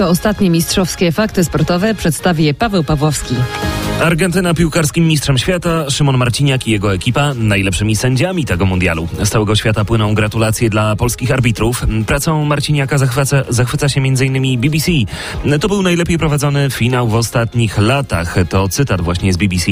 To ostatnie mistrzowskie fakty sportowe przedstawi Paweł Pawłowski. Argentyna piłkarskim mistrzem świata, Szymon Marciniak i jego ekipa najlepszymi sędziami tego mundialu. Z całego świata płyną gratulacje dla polskich arbitrów. Pracą Marciniaka zachwyca, zachwyca się m.in. BBC. To był najlepiej prowadzony finał w ostatnich latach. To cytat właśnie z BBC.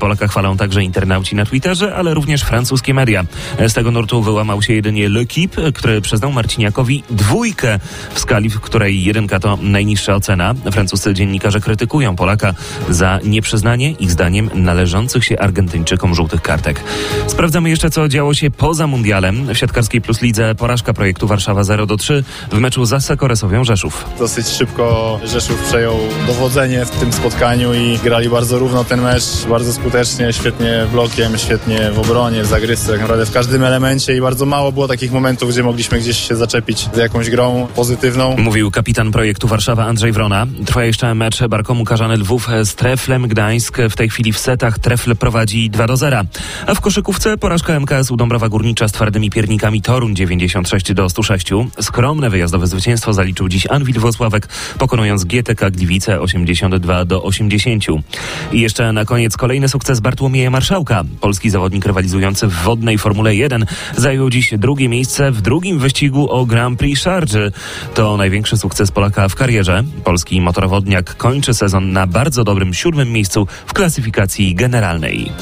Polaka chwalą także internauci na Twitterze, ale również francuskie media. Z tego nurtu wyłamał się jedynie L'Equipe, który przyznał Marciniakowi dwójkę w skali, w której jedynka to najniższa ocena. Francuscy dziennikarze krytykują Polaka za nieprzyznanie ich zdaniem należących się Argentyńczykom żółtych kartek. Sprawdzamy jeszcze, co działo się poza mundialem. W siatkarskiej plus lidze porażka projektu Warszawa 0 do 3 w meczu z Asekoresowią Rzeszów. Dosyć szybko Rzeszów przejął dowodzenie w tym spotkaniu i grali bardzo równo ten mecz, bardzo skutecznie, świetnie blokiem, świetnie w obronie, w zagrywce, tak naprawdę w każdym elemencie i bardzo mało było takich momentów, gdzie mogliśmy gdzieś się zaczepić z jakąś grą pozytywną. Mówił kapitan projektu Warszawa Andrzej Wrona. Trwa jeszcze mecz Barkomu Karzany Lwów z Treflem Gdańsk. W tej chwili w setach Trefl prowadzi 2 do 0. A w koszykówce porażka MKS-u Dąbrowa Górnicza z twardymi piernikami Toruń 96 do 106. Skromne wyjazdowe zwycięstwo zaliczył dziś Anwil Włocławek, pokonując GTK Gliwice 82 do 80. I jeszcze na koniec kolejny sukces Bartłomieja Marszałka. Polski zawodnik rywalizujący w wodnej Formule 1 zajął dziś drugie miejsce w drugim wyścigu o Grand Prix Charge. To największy sukces Polaka w karierze. Polski motorowodniak kończy sezon na bardzo dobrym siódmym miejscu w klasyfikacji generalnej.